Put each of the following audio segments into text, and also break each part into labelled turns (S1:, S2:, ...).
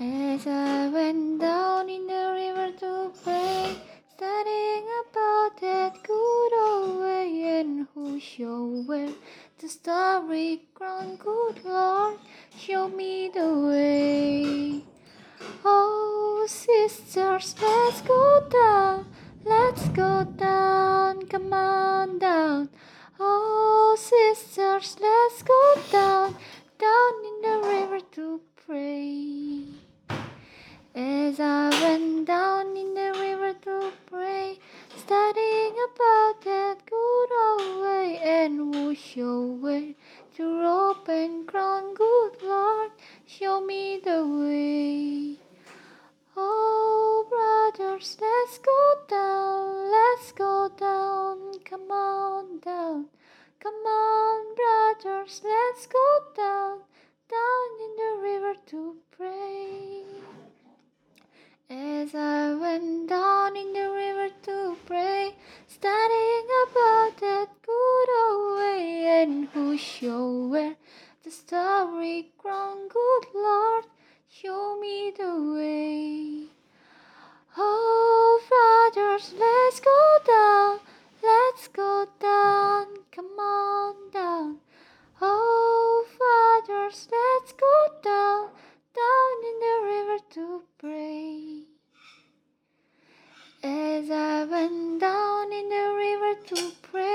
S1: As I went down in the river to pray, studying about that good old way, and who showed wear the starry crown, good Lord, show me the way. Oh, sisters, let's go down, let's go down, come on down. Oh, sisters, let's go down in the river to pray. I went down in the river to pray, studying about that good old way, and who show wear to rope and crown, good Lord, show me the way. Oh, brothers, let's go down, let's go down, come on down, come on, brothers, let's go show wear the starry crown, good Lord, show me the way. Oh, brothers, let's go down, let's go down, come on down. Oh, fathers, let's go down, down in the river to pray. As I went down in the river to pray,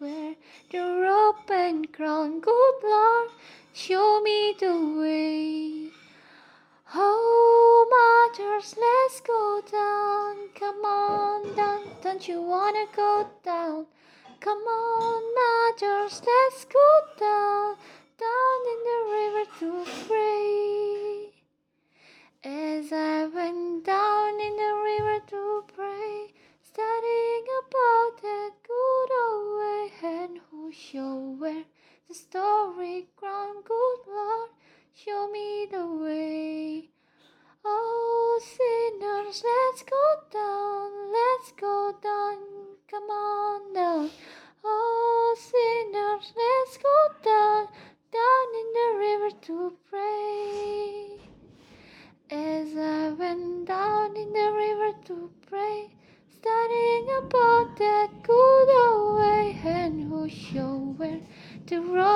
S1: wear the rope and crown, good Lord, show me the way. Oh, mothers, let's go down. Come on down. Don't you wanna go down? Come on, mothers, let's go down. Down in the river to Show where the story ground, good Lord, show me the way. Oh, sinners, let's go down, let's go down, come on down. Oh, sinners, let's go down, down in the river to pray. As I went down in the river to pray, studying about that good old way and who showed to roll.